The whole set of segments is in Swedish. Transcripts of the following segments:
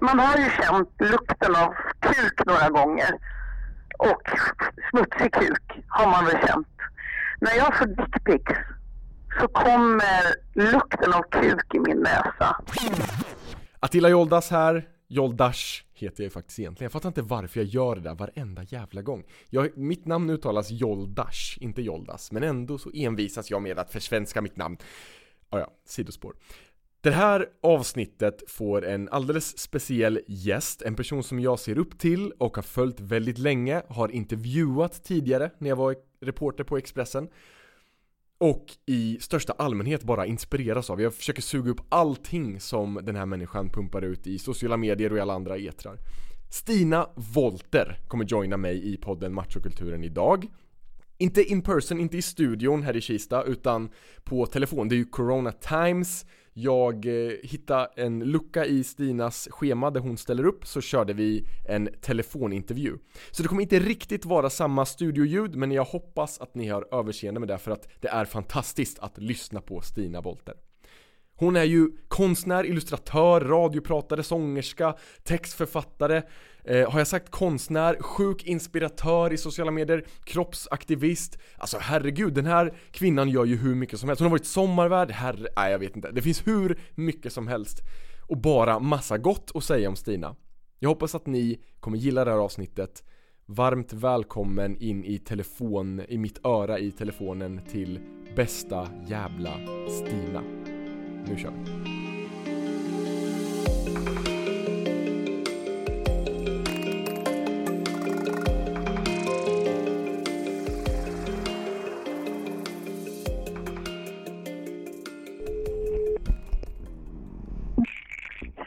man har ju känt lukten av kuk några gånger. Och smutsig kuk har man väl känt. När jag får dickpics så kommer lukten av kuk i min näsa. Attila Joldas här, Joldash heter jag ju faktiskt egentligen. Jag fattar inte varför jag gör det där varenda jävla gång. Jag, mitt namn uttalas Joldash, inte Joldas, men ändå så envisas jag med att försvenska mitt namn. Ah, ja, sidospår. Det här avsnittet får en alldeles speciell gäst, en person som jag ser upp till och har följt väldigt länge, har intervjuat tidigare när jag var reporter på Expressen och i största allmänhet bara inspireras av. Jag försöker suga upp allting som den här människan pumpar ut i sociala medier och i alla andra etrar. Stina Volter kommer joina mig i podden Machokulturen idag. Inte in person, inte i studion här i Kista, utan på telefon. Det är ju Corona Times. Jag eh, hittade en lucka i Stinas schema där hon ställer upp, så körde vi en telefonintervju. Så det kommer inte riktigt vara samma studioljud, men jag hoppas att ni har överseende med det, för att det är fantastiskt att lyssna på Stina Bolter. Hon är ju konstnär, illustratör, radiopratare, sångerska, textförfattare. Eh, Har jag sagt konstnär, sjuk inspiratör i sociala medier, kroppsaktivist. Alltså herregud, den här kvinnan gör ju hur mycket som helst. Hon har varit sommarvärd, herre, nej jag vet inte. Det finns hur mycket som helst. Och bara massa gott att säga om Stina. Jag hoppas att ni kommer gilla det här avsnittet. Varmt välkommen in i telefon, i mitt öra i telefonen till bästa jävla Stina nu kör vi.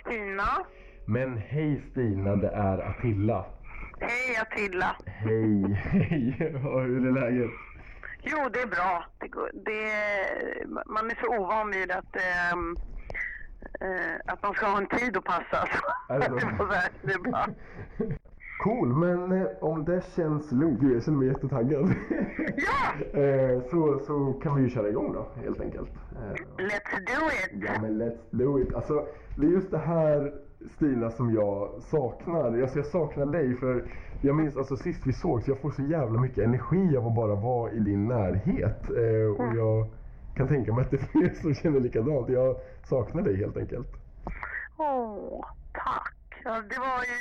Stina. Men hej Stina, det är Attila. Hej Attila. Hej, hej. Hur är läget? Jo, det är bra. Det, man är så ovan vid att, ähm, äh, att man ska ha en tid att passa. Det är bra. Cool, men eh, om det känns lugnt, gud jag känner mig jättetaggad. Ja! eh, så, så kan vi ju köra igång då, helt enkelt. Let's do it! Ja men let's do it. Alltså, det är just det här Stina som jag saknar. Alltså, jag saknar dig för jag minns alltså sist vi sågs, jag får så jävla mycket energi av att bara vara i din närhet. Eh, och Mm. jag kan tänka mig att det är fler som känner likadant. Jag saknar dig helt enkelt. Åh, tack. Ja, det var ju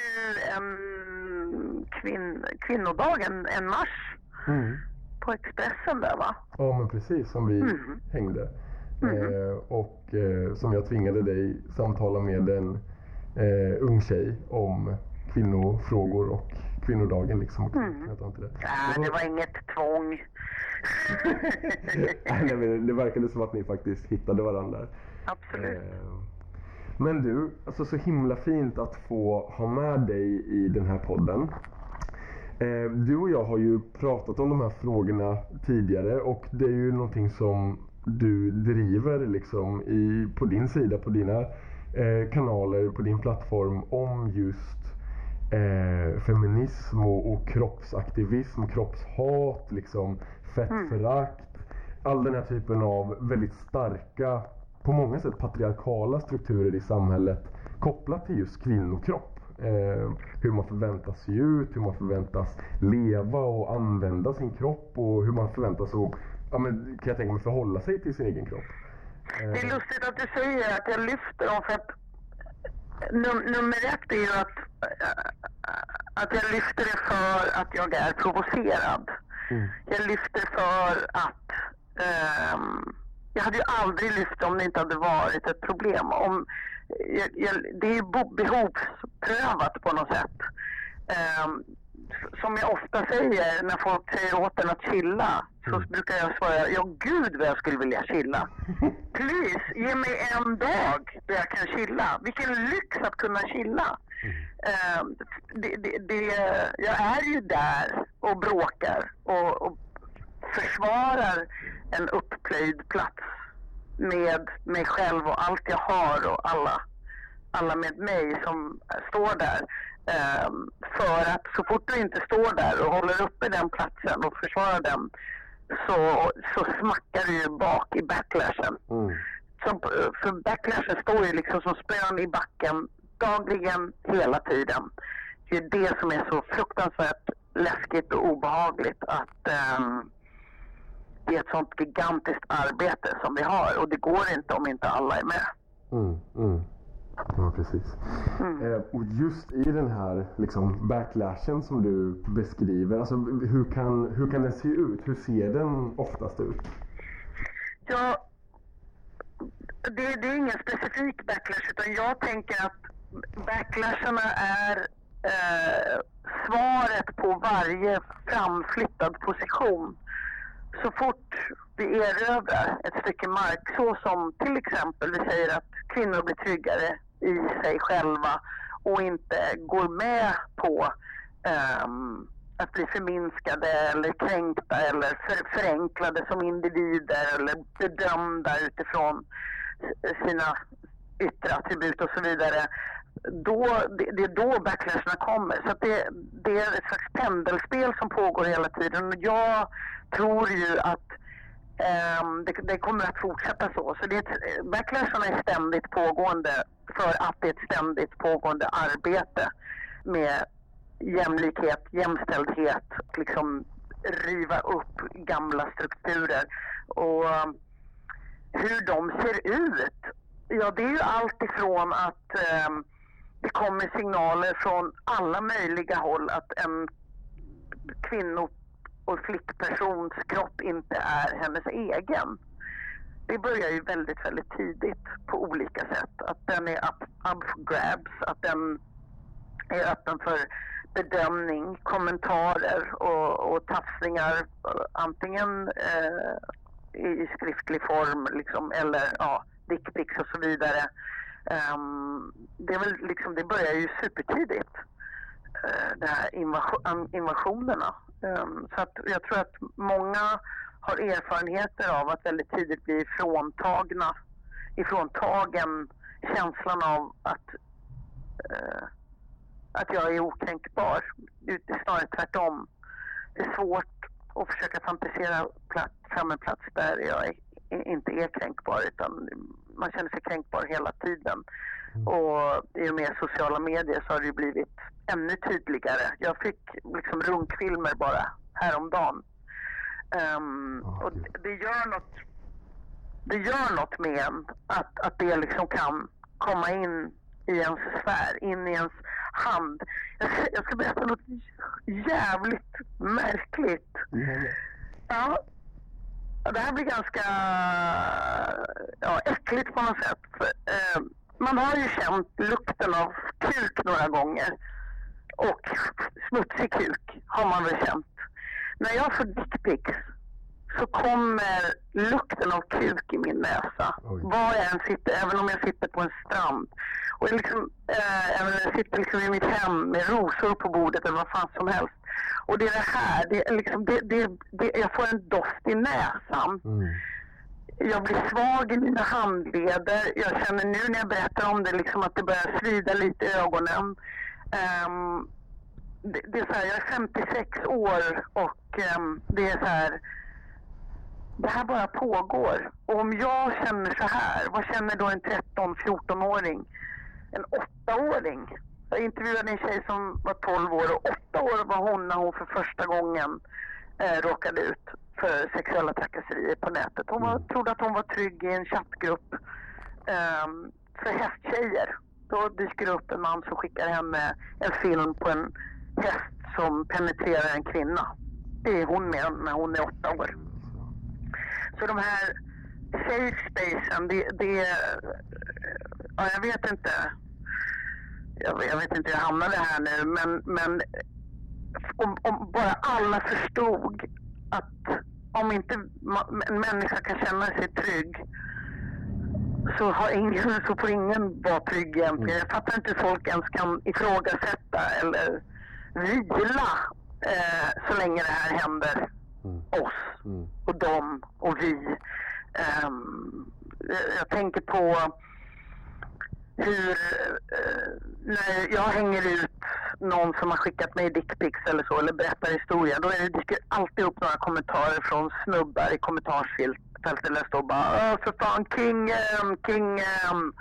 en kvinn, kvinnodag, en, en mars Mm. på Expressen där va? Ja men precis, som vi Mhm. hängde. Mhm. Eh, och eh, som jag tvingade dig samtala med en eh, ung tjej om kvinnofrågor och kvinnodagen liksom. Och Mm. inte det. Nej, det var inget tvång. Nej, men det verkade som att ni faktiskt hittade varandra. Absolut. Eh, Men du, alltså så himla fint att få ha med dig i den här podden. Eh, Du och jag har ju pratat om de här frågorna tidigare och det är ju någonting som du driver liksom i, på din sida, på dina kanaler, på din plattform om just eh, feminism och, och kroppsaktivism, kroppshat, liksom fettförakt. All den här typen av väldigt starka, på många sätt patriarkala strukturer i samhället kopplat till just kvinnokropp. Eh, hur man förväntas se ut, hur man förväntas leva och använda sin kropp och hur man förväntas att, ja, men, kan jag tänka mig, förhålla sig till sin egen kropp. Det är lustigt att du säger att jag lyfter dem för att num nummer ett är ju att, äh, att jag lyfter det för att jag är provocerad. Mm. Jag lyfter för att ehm, jag hade ju aldrig lyft om det inte hade varit ett problem. Om, jag, jag, det är ju behovsprövat på något sätt. S- som jag ofta säger när folk säger åt en att chilla så Mm. brukar jag svara, ja gud vad jag skulle vilja chilla. Please, ge mig en dag där jag kan chilla. Vilken lyx att kunna chilla. Ehm, det, det, det, jag är ju där och bråkar och, och försvarar en upplöjd plats med mig själv och allt jag har och alla, alla med mig som står där. Ehm, för att så fort du inte står där och håller uppe den platsen och försvarar den så, så smackar du ju bak i backlashen. Mm. Som, för backlashen står ju liksom som spön i backen dagligen, hela tiden. Det är det som är så fruktansvärt läskigt och obehagligt att um, det är ett sånt gigantiskt arbete som vi har och det går inte om inte alla är med. Mm, mm. Ja, precis. Mm. Eh, och just i den här liksom, backlashen som du beskriver, alltså, hur, kan, hur kan den se ut? Hur ser den oftast ut? Ja, det, det är ingen specifik backlash utan jag tänker att backlasharna är eh, svaret på varje framflyttad position. Så fort vi erövrar ett stycke mark, så som till exempel vi säger att kvinnor blir tryggare i sig själva och inte går med på um, att bli förminskade eller kränkta eller för, förenklade som individer eller bedömda utifrån sina yttre attribut och så vidare. Då, det, det är då backlasherna kommer. Så det, det är ett slags pendelspel som pågår hela tiden. Jag tror ju att um, det, det, kommer att fortsätta så. Så det backlasherna backlasharna är ständigt pågående för att det är ett ständigt pågående arbete med jämlikhet, jämställdhet, liksom riva upp gamla strukturer. Och hur de ser ut, ja det är ju allt ifrån att eh, det kommer signaler från alla möjliga håll att en kvinno och flickpersons kropp inte är hennes egen. Det börjar ju väldigt, väldigt tidigt på olika sätt. Att den är up, up for grabs, att den är öppen för bedömning, kommentarer och, och tafsningar antingen eh, i skriftlig form liksom, eller ja, dickpics och så vidare. Um, det, är väl liksom, det börjar ju supertidigt, eh, uh, de här invasion, invasionerna. Um, så att jag tror att många har erfarenheter av att väldigt tidigt bli fråntagna, ifråntagen känslan av att uh, att jag är okränkbar. Det är snarare tvärtom. Det är svårt att försöka fantisera plats, fram en plats där jag är, inte är kränkbar utan man känner sig kränkbar hela tiden. Mm. Och i och med sociala medier så har det blivit ännu tydligare. Jag fick liksom runkfilmer bara häromdagen. Um, och det gör något det gör något med en att, att det liksom kan komma in i ens sfär, in i ens hand. Jag ska, jag ska berätta något jävligt märkligt. Mm. Ja, det här blir ganska ja, äckligt på något sätt. För, eh, man har ju känt lukten av kuk några gånger. Och smutsig kuk har man väl känt. När jag får dickpics så kommer lukten av kuk i min näsa. Oj. Var jag än sitter, även om jag sitter på en strand. Och liksom, eh, även jag sitter liksom i mitt hem med rosor på bordet eller vad fan som helst. Och det är det här, det är liksom, det, det, det, jag får en doft i näsan. Mm. Jag blir svag i mina handleder. Jag känner nu när jag berättar om det liksom att det börjar svida lite i ögonen. Um, det, det, är så här, jag är 56 år och um, det är så här det här bara pågår. Och om jag känner så här, vad känner då en 13-14-åring? En 8-åring? Jag intervjuade en tjej som var 12 år och 8 år var hon när hon för första gången eh, råkade ut för sexuella trakasserier på nätet. Hon var, trodde att hon var trygg i en chattgrupp eh, för hästtjejer. Då dyker det upp en man som skickar henne en film på en häst som penetrerar en kvinna. Det är hon med när hon är 8 år. Så de här safe spacen, det, det ja, jag vet inte. Jag, jag, vet inte hur jag hamnade här nu, men, men om, om, bara alla förstod att om inte en människa kan känna sig trygg så, har ingen, så får ingen vara trygg egentligen. Jag fattar inte hur folk ens kan ifrågasätta eller vila eh, så länge det här händer mm. oss mm. och dem och vi. Um, jag tänker på hur, uh, när jag hänger ut någon som har skickat mig dickpics eller så, eller berättar historia, då är det, dyker alltid upp några kommentarer från snubbar i kommentarsfältet där det står bara för fan king, um, king, um,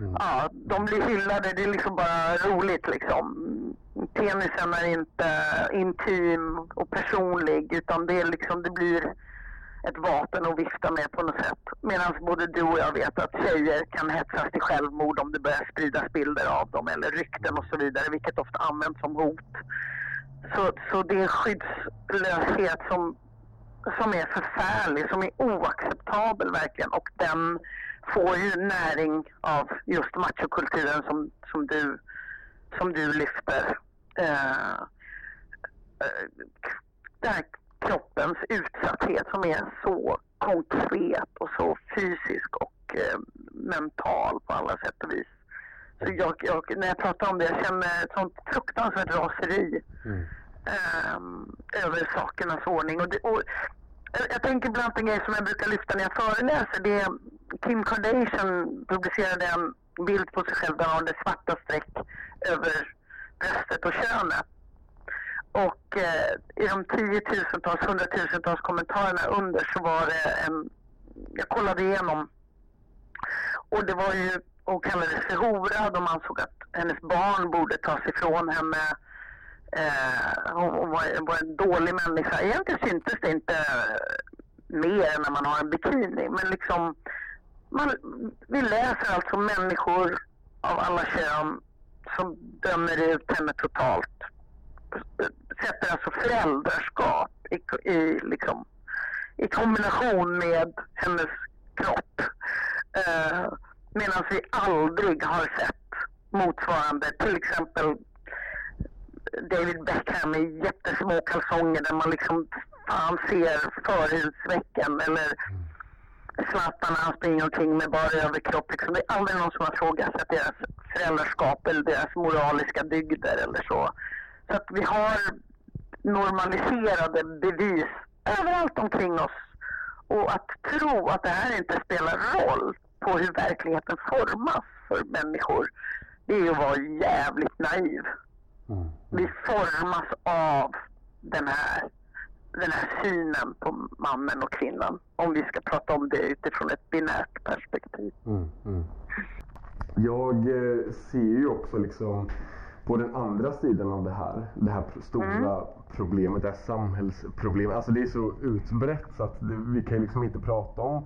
Mm. ja, de blir hyllade. Det är liksom bara roligt liksom. Penisen är inte intim och personlig utan det är liksom, det blir ett vapen att vifta med på något sätt. Medan både du och jag vet att tjejer kan hetsas till självmord om det börjar spridas bilder av dem eller rykten och så vidare, vilket ofta används som hot. Så, så det är skyddslöshet som, som är förfärlig, som är oacceptabel verkligen. Och den får ju näring av just machokulturen som, som, du, som du lyfter. Uh, uh, där kroppens utsatthet som är så konkret och så fysisk och uh, mental på alla sätt och vis. Så jag, jag, när jag pratar om det, jag känner ett sånt fruktansvärt raseri mm. um, över sakernas ordning. Och, det, och jag tänker bland annat en grej som jag brukar lyfta när jag föreläser. Det är Kim Kardashian publicerade en bild på sig själv där hon hade svarta streck över bröstet och könet. Och eh, i de tiotusentals, hundratusentals kommentarerna under så var det en... Jag kollade igenom. Och det var ju... Hon kallades för hora. De ansåg att hennes barn borde tas ifrån henne. Eh, hon var, var, en dålig människa. Egentligen syntes det inte eh, mer än när man har en bikini. Men liksom... Man, vi läser alltså människor av alla kön som dömer ut henne totalt sätter alltså föräldraskap i, i, liksom, i kombination med hennes kropp. Eh, Medan vi aldrig har sett motsvarande, till exempel David Beckham i jättesmå kalsonger där man liksom fan ser förhudsvecken eller Zlatan han springer omkring med bara överkropp. Liksom. Det är aldrig någon som har frågat deras föräldraskap eller deras moraliska dygder eller så. Så att vi har normaliserade bevis överallt omkring oss. Och att tro att det här inte spelar roll på hur verkligheten formas för människor, det är att vara jävligt naiv. Mm. Vi formas av den här, den här synen på mannen och kvinnan. Om vi ska prata om det utifrån ett binärt perspektiv. Mm, mm. Jag eh, ser ju också liksom på den andra sidan av det här, det här stora mm. problemet, det här samhällsproblemet. Alltså det är så utbrett så att det, vi kan liksom inte prata om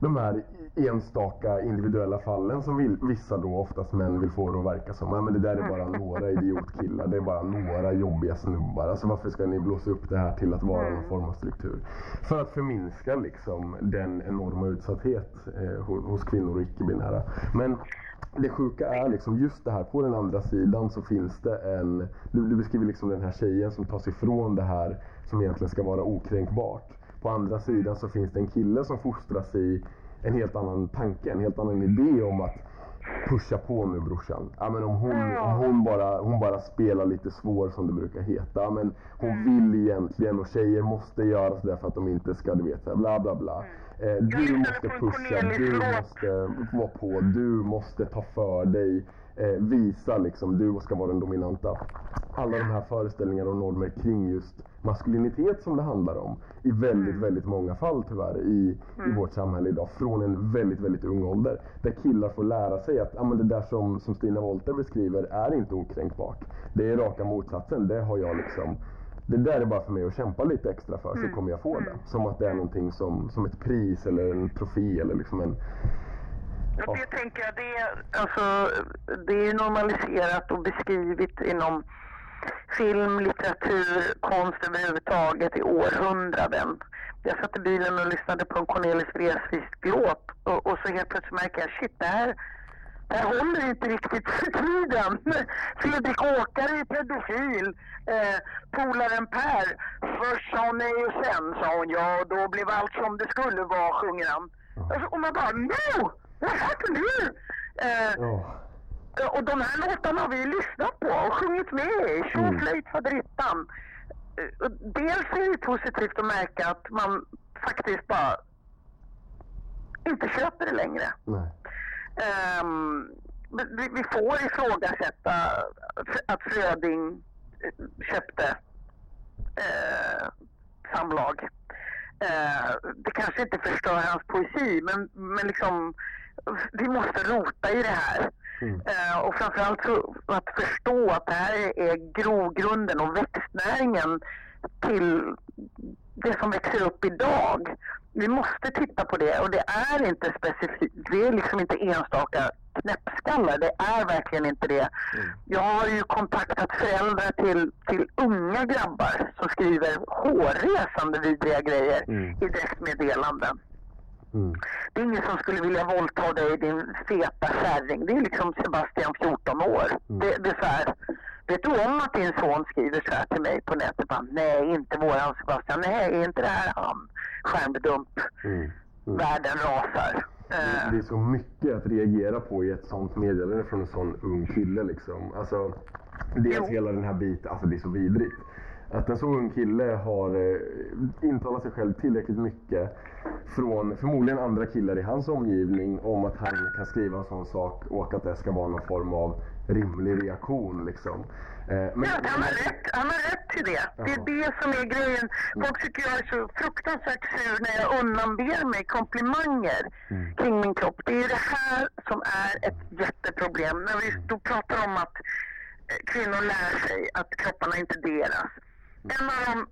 de här enstaka individuella fallen som vill, vissa då oftast män vill få det att verka som. Nej, men det där är bara några idiotkillar, det är bara några jobbiga snubbar. Alltså varför ska ni blåsa upp det här till att vara någon form av struktur? För att förminska liksom den enorma utsatthet eh, hos kvinnor och icke-binära. Men det sjuka är liksom just det här, på den andra sidan så finns det en, du, du beskriver liksom den här tjejen som tas ifrån det här som egentligen ska vara okränkbart. På andra sidan så finns det en kille som fostras i en helt annan tanke, en helt annan idé om att pusha på nu brorsan. Ja, men om hon, om hon, bara, hon bara spelar lite svår som det brukar heta. Ja, men hon mm. vill egentligen och tjejer måste göra sådär för att de inte ska, du vet, bla bla bla. Mm. Eh, du måste pusha, du måste vara på, du måste ta för dig eh, visa liksom, du ska vara den dominanta. Alla de här föreställningarna och normer kring just maskulinitet som det handlar om i väldigt, mm. väldigt många fall tyvärr i, mm. i vårt samhälle idag från en väldigt, väldigt ung ålder. Där killar får lära sig att ja, men det där som, som Stina Wolter beskriver är inte okränkbart. Det är raka motsatsen. Det har jag liksom det där är bara för mig att kämpa lite extra för så mm. kommer jag få det. Mm. Som att det är någonting som, som ett pris eller en trofé eller liksom en och det tänker jag, det är, alltså, det är normaliserat och beskrivet inom film, litteratur, konst överhuvudtaget i århundraden. Jag satt i bilen och lyssnade på en Cornelis Vreeswijk-låt och, och, så helt plötsligt märker jag, shit, det här, det här håller inte riktigt för tiden. Fredrik Åkare är pedofil. Eh, polaren Per, först sa hon nej och sen sa hon ja och då blev allt som det skulle vara, sjunger han. Alltså, och man bara, no! What happened here? Eh, oh. Och de här låtarna har vi lyssnat på och sjungit med i. Mm. faderittan. Eh, dels är det positivt att märka att man faktiskt bara inte köper det längre. Um, vi, vi får ifrågasätta att Fröding eh, köpte uh, samlag. Uh, det kanske inte förstör hans poesi, men, men liksom vi måste rota i det här. Mm. Eh, och framförallt så att förstå att det här är grogrunden och växtnäringen till det som växer upp idag. Vi måste titta på det och det är inte specifikt, det är liksom inte enstaka knäppskallar, det är verkligen inte det. Jag har ju kontaktat föräldrar till, till unga grabbar som skriver hårresande vidriga grejer Mm. i direktmeddelanden. Mm. Det är ingen som skulle vilja våldta dig din feta kärring. Det är liksom Sebastian 14 år. Det, det är så här. Vet du om att din son skriver så här till mig på nätet? Bara, Nej, inte våran Sebastian. Nej, är inte det här han? Skärmdump. Mm. Mm. Världen rasar. Eh, Det är så mycket att reagera på i ett sånt meddelande från en sån ung kille liksom. Alltså, dels Jo. hela den här biten, alltså det är så vidrigt. Att en så ung kille har eh, intalat sig själv tillräckligt mycket från förmodligen andra killar i hans omgivning om att han kan skriva en sån sak och att det ska vara någon form av rimlig reaktion liksom. Eh, men, Ja, han har rätt. Han har rätt till det. Det är det som är grejen. Folk tycker jag är så fruktansvärt sur när jag undanber mig komplimanger kring min kropp. Det är det här som är ett jätteproblem. När vi då pratar om att eh, kvinnor lär sig att kropparna inte deras. En eh, av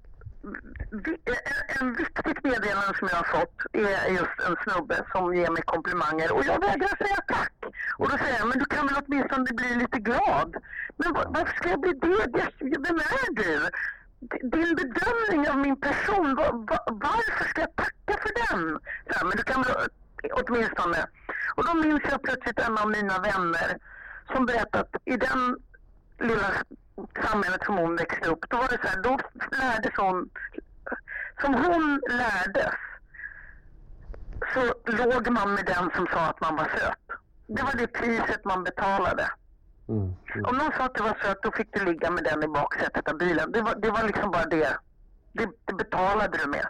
de eh, en- viktigt meddelande som jag har fått är just en snubbe som ger mig komplimanger och jag vägrar säga tack. Och då säger jag, men du kan väl åtminstone bli lite glad? Men varför ska jag bli det? Vem är du? Din bedömning av min person, varför ska jag tacka för den? Så här, men du kan väl åtminstone. Och då minns jag plötsligt en av mina vänner som berättat, i den lilla samhället som hon växte upp, då var det så här, då lärdes hon, som hon lärdes, så låg man med den som sa att man var söt. Det var det priset man betalade. mm, mm, Om någon sa att du var söt, då fick du ligga med den i baksätet av bilen. Det var, det var liksom bara det. Det, det betalade du med.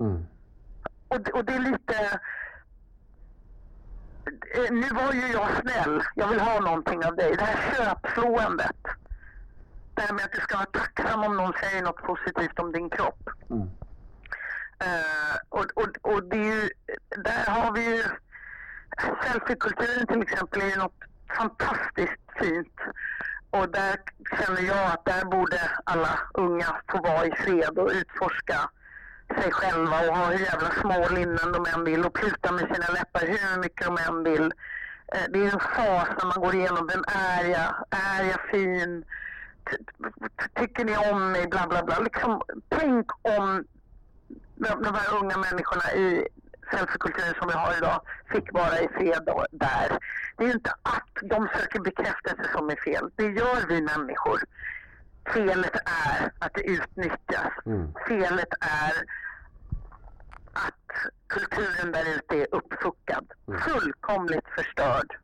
mm, Och, det- och det är lite... eh, Nu var ju jag snäll. Jag vill ha någonting av dig. Det här köpslåendet. Det här med att du ska vara tacksam om någon säger något positivt om din kropp. mm, Eh, och, och, och det är ju, där har vi ju selfiekulturen till exempel är ju något fantastiskt fint. Och där känner jag att där borde alla unga få vara i fred och utforska sig själva och ha hur jävla små linnen de än vill och pluta med sina läppar hur mycket de än vill. Eh, Det är en fas när man går igenom, vem är jag? Är jag fin? Ty- ty- Tycker ni om mig? Bla bla bla. Liksom, tänk om de, de här unga människorna i selfiekulturen som vi har idag fick vara i fred där. Det är ju inte att de söker bekräftelse som är fel. Det gör vi människor. Felet är att det utnyttjas. Mm. Felet är att kulturen där ute är uppfuckad. Fullkomligt förstörd.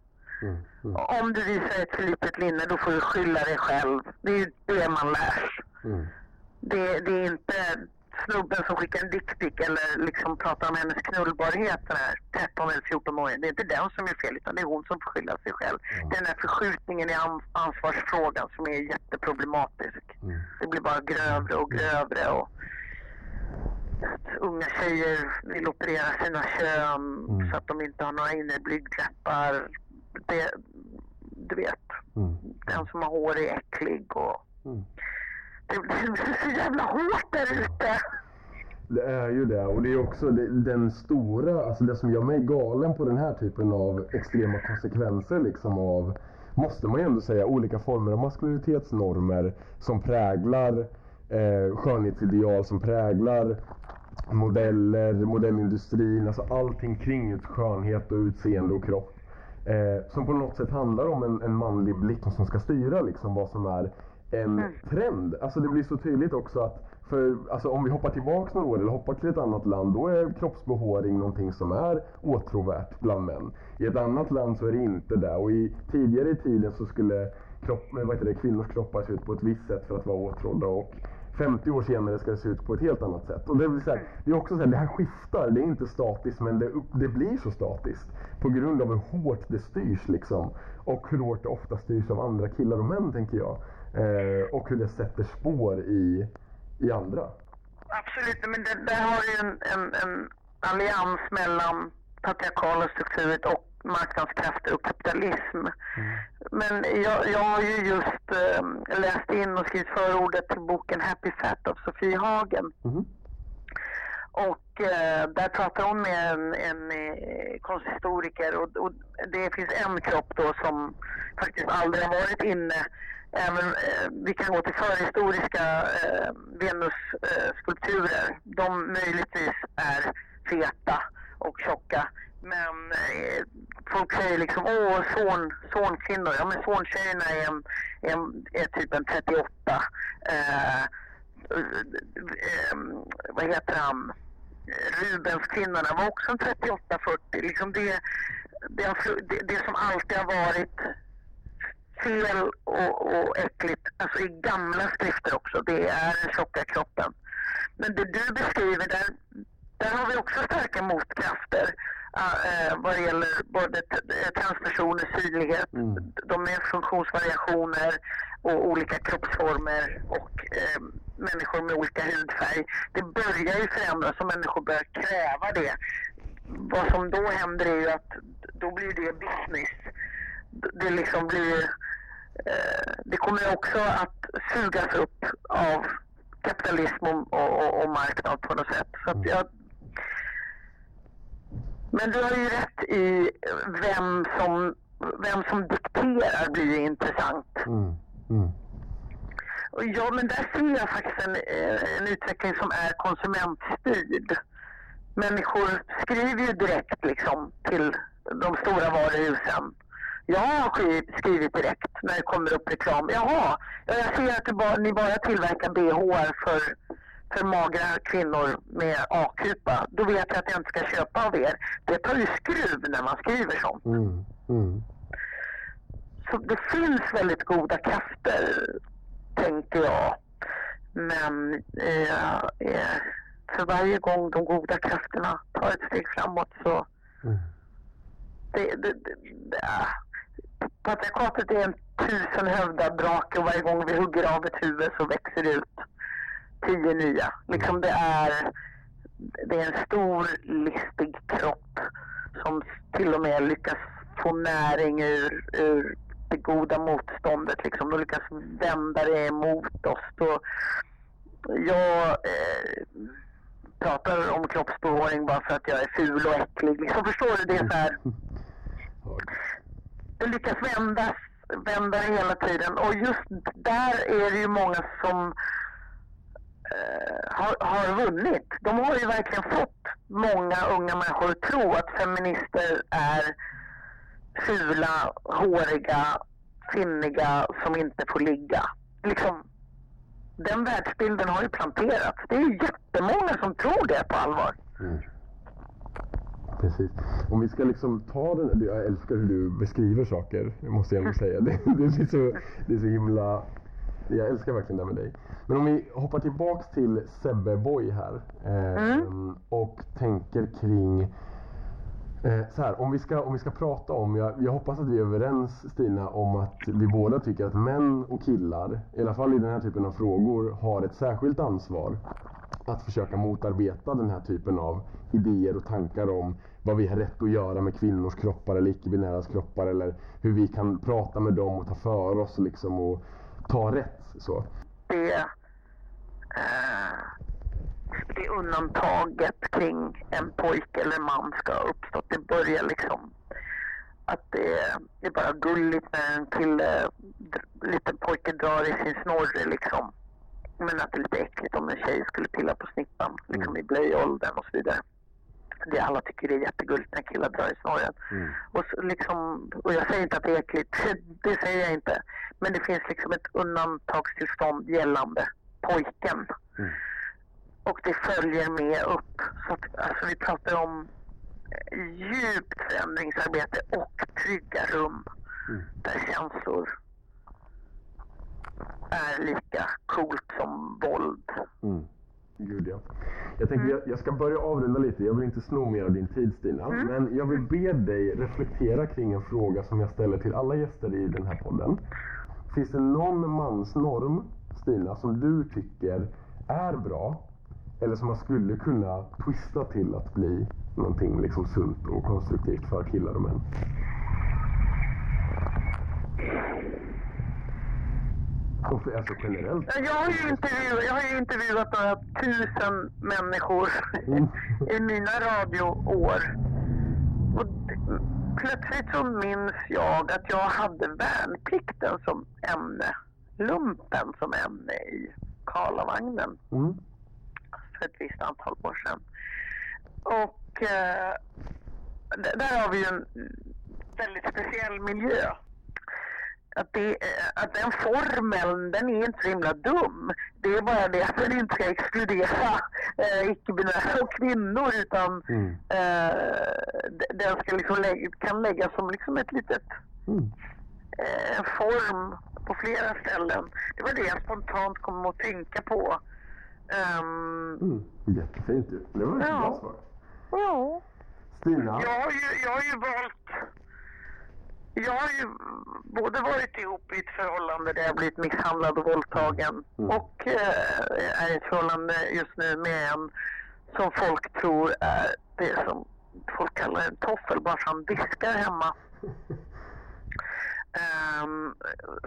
Mm, mm, Om du visar ett för litet linne då får du skylla dig själv. Det är ju det man lärs. mm. Det, det är inte snubben som skickar en dickpic eller liksom pratar om hennes knullbarhet, den här 13 eller 14 åringen. Det är inte den som är fel utan det är hon som får skylla sig själv. Är den här förskjutningen i an- ansvarsfrågan som är jätteproblematisk. Mm. Det blir bara grövre och grövre och unga tjejer vill operera sina kön Mm. så att de inte har några inre blygdläppar. Det, du vet, Mm. den som har hår är äcklig och Mm. det, det är så jävla hårt där ute. Det är ju det och det är också den stora, alltså det som gör mig galen på den här typen av extrema konsekvenser liksom av, måste man ju ändå säga, olika former av maskulinitetsnormer som präglar eh, skönhetsideal, som präglar modeller, modellindustrin, alltså allting kring skönhet och utseende och kropp. Eh, som på något sätt handlar om en, en manlig blick som ska styra liksom vad som är en trend. Alltså det blir så tydligt också att för, alltså om vi hoppar tillbaks några år eller hoppar till ett annat land, då är kroppsbehåring någonting som är åtråvärt bland män. I ett annat land så är det inte det. Och i, tidigare i tiden så skulle kropp, vad heter det, kvinnors kroppar se ut på ett visst sätt för att vara åtrådda. Och 50 år senare ska det se ut på ett helt annat sätt. Och det, är, så här, det är också så här, det här skiftar. Det är inte statiskt men det, det blir så statiskt. På grund av hur hårt det styrs liksom. Och hur hårt det ofta styrs av andra killar och män tänker jag. Eh, och hur det sätter spår i, i andra. Absolut, men det, där har ju en, en, en allians mellan patriarkala strukturet och marknadskrafter och kapitalism. Men jag, jag har ju just eh, läst in och skrivit förordet till boken Happy Fat av Sofie Hagen. Mhm. Och eh, där pratar hon med en, en eh, konsthistoriker och, och det finns en kropp då som faktiskt aldrig har varit inne. Även, eh, vi kan gå till förhistoriska eh, Venus-skulpturer. De möjligtvis är feta och tjocka. Men eh, folk säger liksom åh son, sonkvinnor. Ja men sontjejerna är, en, är, en, är typ en 38. Eh, eh, vad heter han? Rubenskvinnorna var också en 38-40. Liksom det, det, har det, det som alltid har varit fel och, och äckligt, alltså i gamla skrifter också, det är den tjocka kroppen. Men det du beskriver, där, där har vi också starka motkrafter uh, vad det gäller både eh, transpersoners synlighet, Mm. de är funktionsvariationer och olika kroppsformer och eh, människor med olika hudfärg. Det börjar ju förändras och människor börjar kräva det. Vad som då händer är ju att då blir det business. Det liksom blir... Eh, det kommer också att sugas upp av kapitalism och, och, och marknad på något sätt. Så att jag, men du har ju rätt i vem som, vem som dikterar blir ju intressant. Mm. Mm. Ja, men där ser jag faktiskt en, eh, en utveckling som är konsumentstyrd. Människor skriver ju direkt liksom till de stora varuhusen. Jag har skri- skrivit direkt när det kommer upp reklam. Jaha, ja, jag ser att bara, ni bara tillverkar bh för, för magra kvinnor med A-kupa. Då vet jag att jag inte ska köpa av er. Det tar ju skruv när man skriver sånt. Mm. Mm. Så det finns väldigt goda krafter, tänker jag. Men eh, eh, för varje gång de goda krafterna tar ett steg framåt så... Mm. Det, det, det, det, ah. patriarkatet är en tusenhövdad drake och varje gång vi hugger av ett huvud så växer det ut tio nya. Liksom det är, det är en stor listig kropp som till och med lyckas få näring ur, ur det goda motståndet. Liksom. De lyckas vända det emot oss. Då jag eh, pratar om kroppsbehåring bara för att jag är ful och äcklig. Liksom, förstår du? Det är så här, det lyckas vända, vända hela tiden. Och just där är det ju många som har, har vunnit. De har ju verkligen fått många unga människor att tro att feminister är fula, håriga, finniga som inte får ligga. Liksom, den världsbilden har ju planterats. Det är ju jättemånga som tror det på allvar. Mm. Precis. Om vi ska liksom ta den, jag älskar hur du beskriver saker, det måste jag ändå säga. Det, det, är så, det är så himla, jag älskar verkligen det med dig. Men om vi hoppar tillbaks till Sebbe Boy här eh, och tänker kring Eh, så här, om, vi ska, om vi ska prata om, jag, jag hoppas att vi är överens Stina om att vi båda tycker att män och killar, i alla fall i den här typen av frågor, har ett särskilt ansvar att försöka motarbeta den här typen av idéer och tankar om vad vi har rätt att göra med kvinnors kroppar eller icke-binäras kroppar eller hur vi kan prata med dem och ta för oss liksom och ta rätt. Så. det, eh, det undantaget kring en pojke eller man ska ha uppstått. Det börjar liksom att det, det är bara gulligt när en kille, liten pojke drar i sin snorre liksom. Men att det är lite äckligt om en tjej skulle pilla på snippan liksom i blöjåldern och så vidare. Det alla tycker det är jättegulligt när killar drar i snorren. Och, så liksom, och jag säger inte att det är äckligt, det säger jag inte. Men det finns liksom ett undantagstillstånd gällande pojken. Och det följer med upp. Så att, alltså, vi pratar om djupt förändringsarbete och trygga rum där känslor är lika coolt som våld. Mm. Gud ja. Jag tänkte jag, jag ska börja avrunda lite. Jag vill inte sno mer av din tid Stina. Men jag vill be dig reflektera kring en fråga som jag ställer till alla gäster i den här podden. Finns det någon mansnorm, Stina, som du tycker är bra? Eller som man skulle kunna twista till att bli någonting liksom sunt och konstruktivt för killar och män. Alltså generellt. Jag har ju intervjuat, jag har ju intervjuat några tusen människor Mm. i mina radioår. Och plötsligt så minns jag att jag hade värnplikten som ämne. Lumpen som ämne i Karlavagnen Mm. för ett visst antal år sedan. Och eh, där har vi ju en väldigt speciell miljö. Att, det, att den formeln, den är inte så himla dum. Det är bara det att den inte ska exkludera eh, icke-binära och kvinnor utan Mm. eh, den ska liksom lä- kan läggas som liksom ett litet Mm. eh, form på flera ställen. Det var det jag spontant kom att tänka på. Ehm, Mm. Jättefint ju. Det var ett Ja. bra svar. ja. Stina? Jag har ju, jag har ju valt... Jag har ju både varit ihop i ett förhållande där jag blivit misshandlad och våldtagen Mm. och eh, är i ett förhållande just nu med en som folk tror är det som folk kallar en toffel bara för han diskar hemma. Ehm,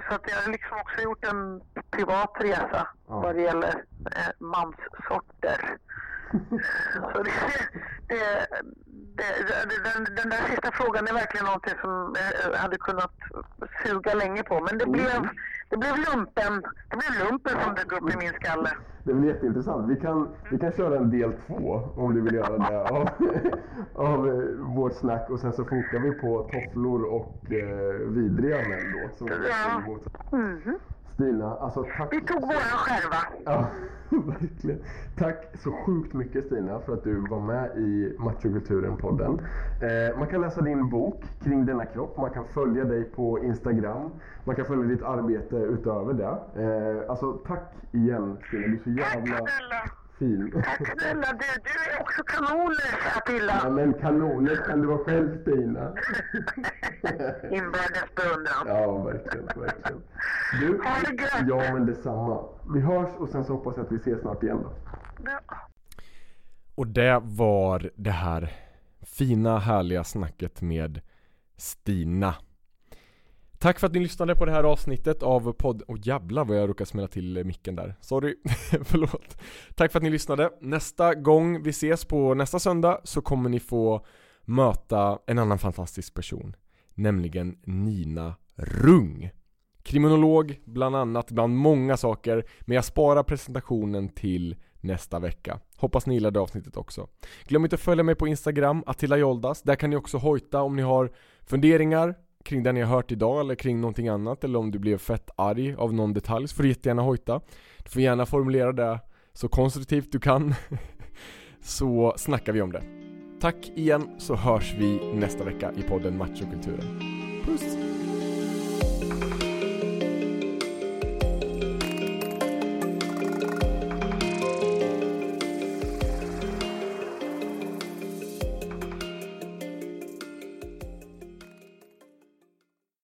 så att jag har liksom också gjort en privat resa Ja. vad det gäller eh, manssorter. Så det, det, det, det, den, den där sista frågan är verkligen någonting som jag hade kunnat suga länge på. Men det blev, det blev lumpen, det blev lumpen som dök upp i min skalle. Det blir jätteintressant. Vi kan, vi kan köra en del två om du vill göra det av, av eh, vårt snack och sen så fokar vi på tofflor och eh, vidriga män då. Som Ja. Mhm. Stina, alltså tack. Vi tog våran själva. Ja, verkligen. Tack så sjukt mycket Stina för att du var med i Machokulturen-podden. Eh, man kan läsa din bok kring denna kropp, man kan följa dig på Instagram, man kan följa ditt arbete utöver det. Eh, alltså tack igen Stina, du är så Tack jävla snälla. Fin. Tack snälla. Du, du är också kanoner Ja, Attila. men kanoner kan du vara själv Stina. Inbördes beundran. Ja, verkligen, verkligen. Du, Ha det gött. ja men detsamma. Vi hörs och sen så hoppas jag att vi ses snart igen då. Ja. Och det var det här fina härliga snacket med Stina. Tack för att ni lyssnade på det här avsnittet av podd... Åh jävlar vad jag råkade smälla till eh, micken där. Sorry, förlåt. Tack för att ni lyssnade. Nästa gång vi ses på nästa söndag så kommer ni få möta en annan fantastisk person. Nämligen Nina Rung. Kriminolog bland annat, bland många saker. Men jag sparar presentationen till nästa vecka. Hoppas ni gillade avsnittet också. Glöm inte att följa mig på Instagram, Attila Joldas. Där kan ni också hojta om ni har funderingar kring det ni har hört idag eller kring någonting annat eller om du blev fett arg av någon detalj så får du jättegärna hojta. Du får gärna formulera det så konstruktivt du kan så snackar vi om det. Tack igen så hörs vi nästa vecka i podden Machokulturen. Puss!